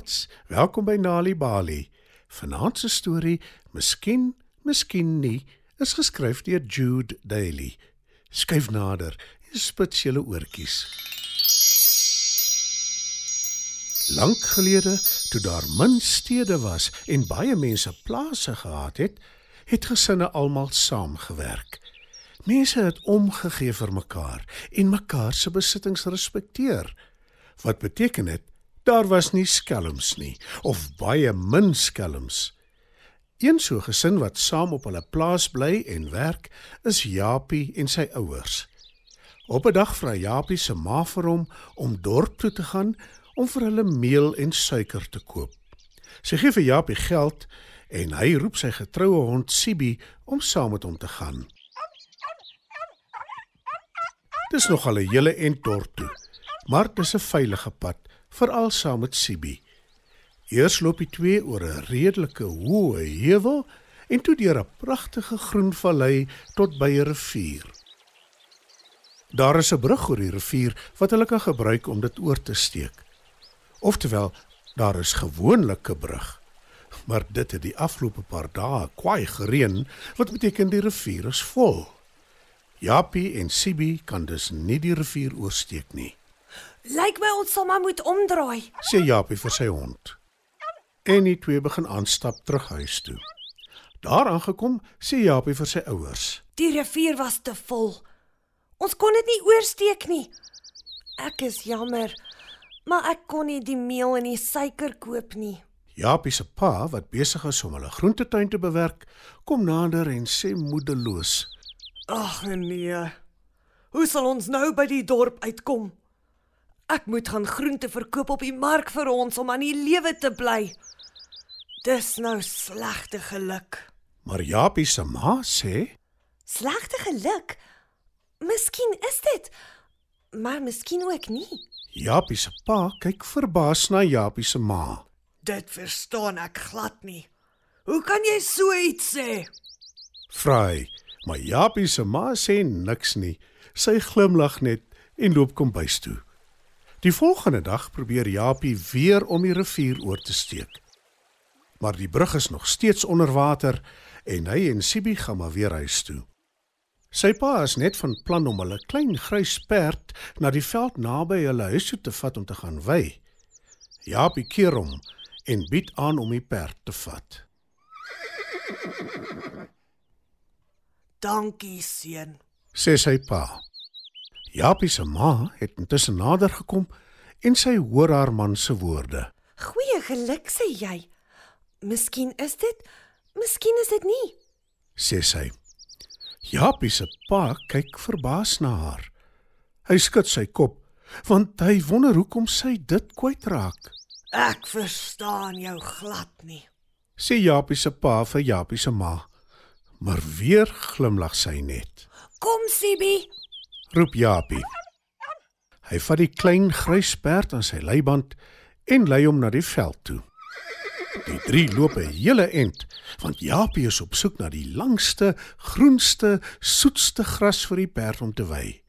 Maats, welkom by Nali Bali. Vanaand se storie, Miskien, miskien nie, is geskryf deur Jude Daly. Skyf nader, en spits julle oortjies. Lank gelede, toe daar min stede was en baie mense plase gehad het, het gesinne almal saamgewerk. Mense het omgegee vir mekaar en mekaar se besittings respekteer. Wat beteken dit? Daar was nie skelms nie of baie min skelms. Een so gesin wat saam op hulle plaas bly en werk, is Japie en sy ouers. Op 'n dag vra Japie se ma vir hom om dorp toe te gaan om vir hulle meel en suiker te koop. Sy gee vir Japie geld en hy roep sy getroue hond Sibi om saam met hom te gaan. Dis nog al 'n hele end dorp toe, maar dis 'n veilige pad, veral saam met Sibi. Eers loop die twee oor 'n redelike hoë heuwel en toe deur 'n pragtige groen vallei tot by 'n rivier. Daar is 'n brug oor die rivier wat hulle kan gebruik om dit oor te steek. Oftewel, daar is gewoonlik 'n brug. Maar dit het die afgelope paar dae kwaai gereën, wat beteken die rivier is vol. Japie en Sibi kan dus nie die rivier oorsteek nie, Lyk my ons sal maar moet omdraai. sê Japie vir sy hond. En die twee begin aanstap terug huis toe. Daar aangekom, sê Japie vir sy ouers. Die rivier was te vol. Ons kon dit nie oorsteek nie. Ek is jammer, maar ek kon nie die meel en die suiker koop nie. Japie se pa, wat besig is om hulle groentetuin te bewerk, kom nader en sê moedeloos: Ag nee. Hoe sal ons nou by die dorp uitkom? Ek moet gaan groente verkoop op die mark vir ons om aan die lewe te bly. Dis nou slegte geluk. Maar Japie se ma sê: Slegte geluk? Miskien is dit, maar miskien ook nie. Japie se pa kyk verbaas na Japie se ma. Dit verstaan ek glad nie. Hoe kan jy so iets sê? Vra hy, maar Japie se ma sê niks nie. Sy glimlag net en loop kombuis toe. Die volgende dag probeer Japie weer om die rivier oor te steek. Maar die brug is nog steeds onder water en hy en Sibi gaan maar weer huis toe. Sy pa is net van plan om hulle klein grys perd na die veld naby hulle huis toe te vat om te gaan wei. Japie keer hom en bied aan om die perd te vat. Dankie, seun. sê sy pa. Japie se ma het intussen nader gekom en sy hoor haar man se woorde. Goeie geluk sê jy. Miskien is dit, miskien is dit nie. sê sy. Japie se pa kyk verbaas na haar. Hy skud sy kop want hy wonder hoekom sy dit kwytraak. Ek verstaan jou glad nie. Sê Japie se pa vir Japie se ma. Maar weer glimlag sy net. Kom, Sibi. Roep Japie. Hy vat die klein grys perd aan sy leiband en lei hom na die veld toe. Die drie loop 'n hele ent, want Japie is op soek na die langste, groenste, soetste gras vir die perd om te wei.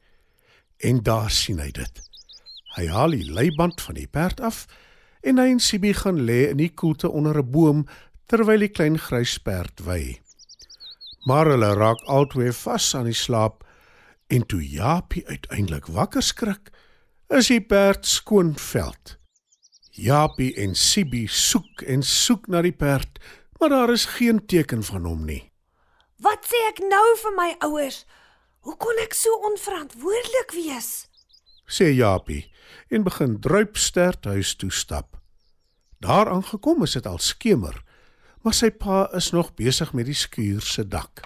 En daar sien hy dit. Hy haal die leiband van die perd af en hy en Sibi gaan lê in die koelte onder 'n boom terwyl die klein grys perd wei. Maar hulle raak albei vas aan die slaap en toe Japie uiteindelik wakker skrik, is die perd skoon veld. Japie en Sibi soek en soek na die perd, maar daar is geen teken van hom nie. Wat sê ek nou vir my ouers? Hoe kon ek so onverantwoordelik wees? sê Japie en begin druipstert huis toe stap. Daar aangekom is dit al skemer, maar sy pa is nog besig met die skuur se dak.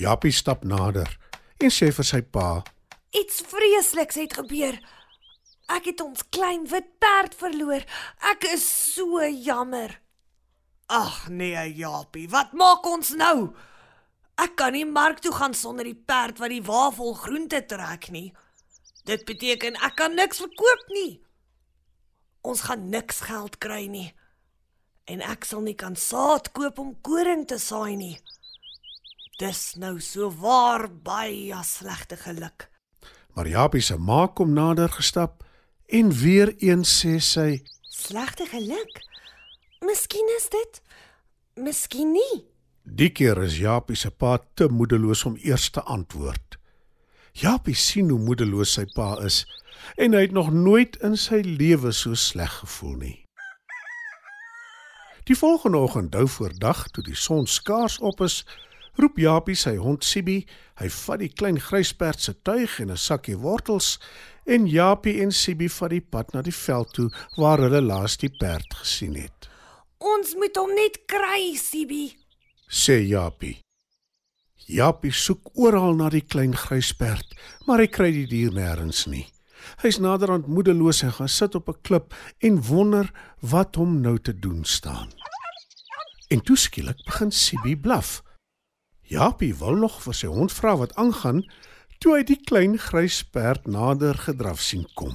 Japie stap nader en sê vir sy pa: Iets vreesliks het gebeur. Ek het ons klein wit perd verloor. Ek is so jammer. Ag nee, Japie, wat maak ons nou? Ek kan nie mark toe gaan sonder die perd wat die wafel groente trek nie. Dit beteken ek kan niks verkoop nie. Ons gaan niks geld kry nie. En ek sal nie kan saad koop om koring te saai nie. Dis nou so waar baie slegte geluk. Maar Japie se ma kom nader gestap en weer eens sê sy: Slegte geluk. Miskien is dit. Miskien nie. Die keer is Japie se pa te moedeloos om eers te antwoord. Japie sien hoe moedeloos sy pa is en hy het nog nooit in sy lewe so sleg gevoel nie. Die volgende oggend dou voor dag toe die son skaars op is, roep Japie sy hond Sibi. Hy vat die klein grysperd se tuig en 'n sakkie wortels en Japie en Sibi vat die pad na die veld toe waar hulle laas die perd gesien het. Ons moet hom net kry, Sibi. sê Japie. Japie soek oral na die klein grysperd, maar hy kry die dier nêrens nie. Hy's naderhand moedeloos en gaan sit op 'n klip en wonder wat hom nou te doen staan. En toe skielik begin Sibi blaf. Japie wil nog vir sy hond vra wat aangaan, toe hy die klein grysperd nader gedraf sien kom.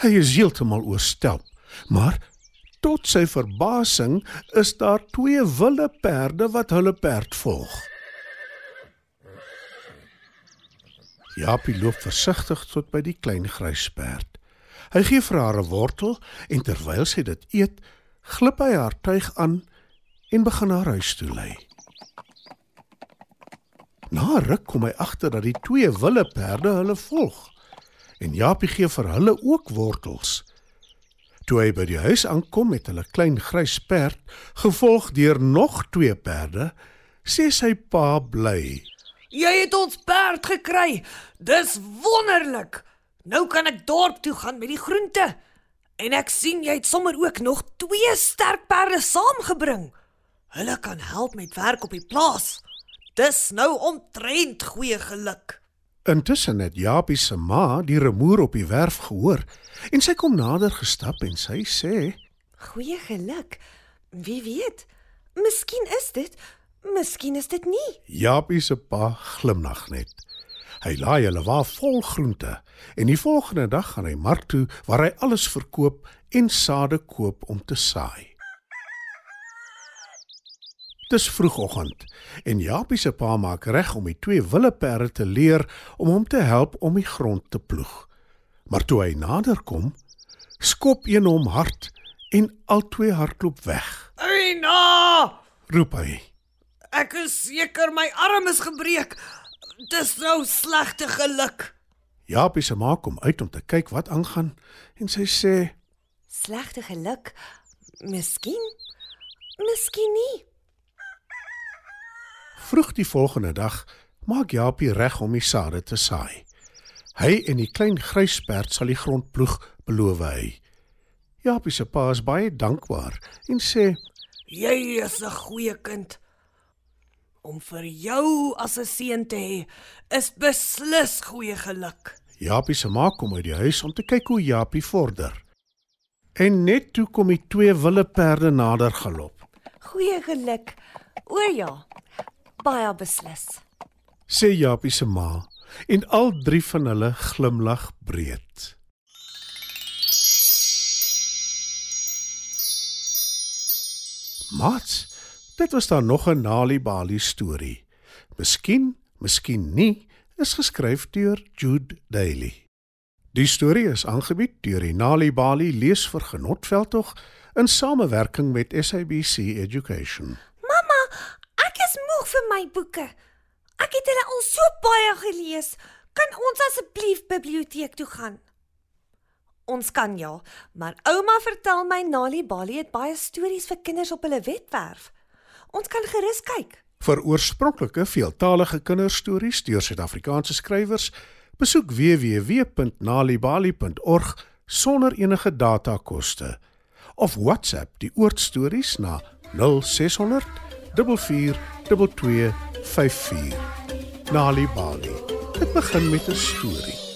Hy is heeltemal oorstelp, maar tot sy verbasing is daar twee wilde perde wat hulle perd volg. Japie loop versigtig tot by die klein grysperd. Hy gee vir haar 'n wortel en terwyl sy dit eet, glip hy haar tuig aan en begin haar huis toe lei. Na ruk kom hy agter dat die twee wilde perde hulle volg en Japie gee vir hulle ook wortels. Toe hy by die huis aankom met hulle klein grys perd, gevolg deur nog twee perde, sê sy pa bly. Jy het ons perd gekry. Dis wonderlik. Nou kan ek dorp toe gaan met die groente. En ek sien jy het sommer ook nog twee sterk perde saamgebring. Hulle kan help met werk op die plaas. Dis nou omtrent goeie geluk. Intussen het Japie se ma die remoer op die werf gehoor en sy kom nader gestap en sy sê: Goeie geluk. Wie weet? Miskien is dit, miskien is dit nie. Japie se pa glimlag net. Hy laai hulle wa vol groente en die volgende dag gaan hy mark toe waar hy alles verkoop en sade koop om te saai. Dis vroegoggend en Japie se pa maak reg om die twee wille perde te leer om hom te help om die grond te ploeg. Maar toe hy nader kom, skop een hom hard en albei hardloop weg. Eina! Roep hy. Ek is seker my arm is gebreek. Dis nou slegte geluk. Japie se ma kom uit om te kyk wat aangaan en sy sê: Slegte geluk. Miskien. Miskien nie. Vroeg die volgende dag maak Japie reg om die sade te saai. Hy en die klein grysperd sal die grond ploeg, beloof hy. Japie se pa is baie dankbaar en sê: Jy is 'n goeie kind. Om vir jou as 'n seun te hê is beslis goeie geluk. Japie se ma kom uit die huis om te kyk hoe Japie vorder. En net toe kom die twee wille perde nader galop. Goeie geluk. O ja. Baie beslis. Sê Japie se ma en al drie van hulle glimlag breed. Mats, dit was dan nog 'n Nali Bali storie. Miskien, miskien nie, is geskryf deur Jude Daly. Die storie is aangebied deur die Nali Bali leesvergenotveldtog in samewerking met SABC Education. Moeg vir my boeke. Ek het hulle al so baie gelees. Kan ons asseblief biblioteek toe gaan? Ons kan ja, maar ouma vertel my Nali Bali het baie stories vir kinders op hulle webwerf. Ons kan gerus kyk. Vir oorspronklike veeltaalige kinderstories deur Suid-Afrikaanse skrywers, besoek www.nalibali.org sonder enige datakoste of WhatsApp die oortstories na 0600 4422454. Nali Bali. Dit begin met 'n storie.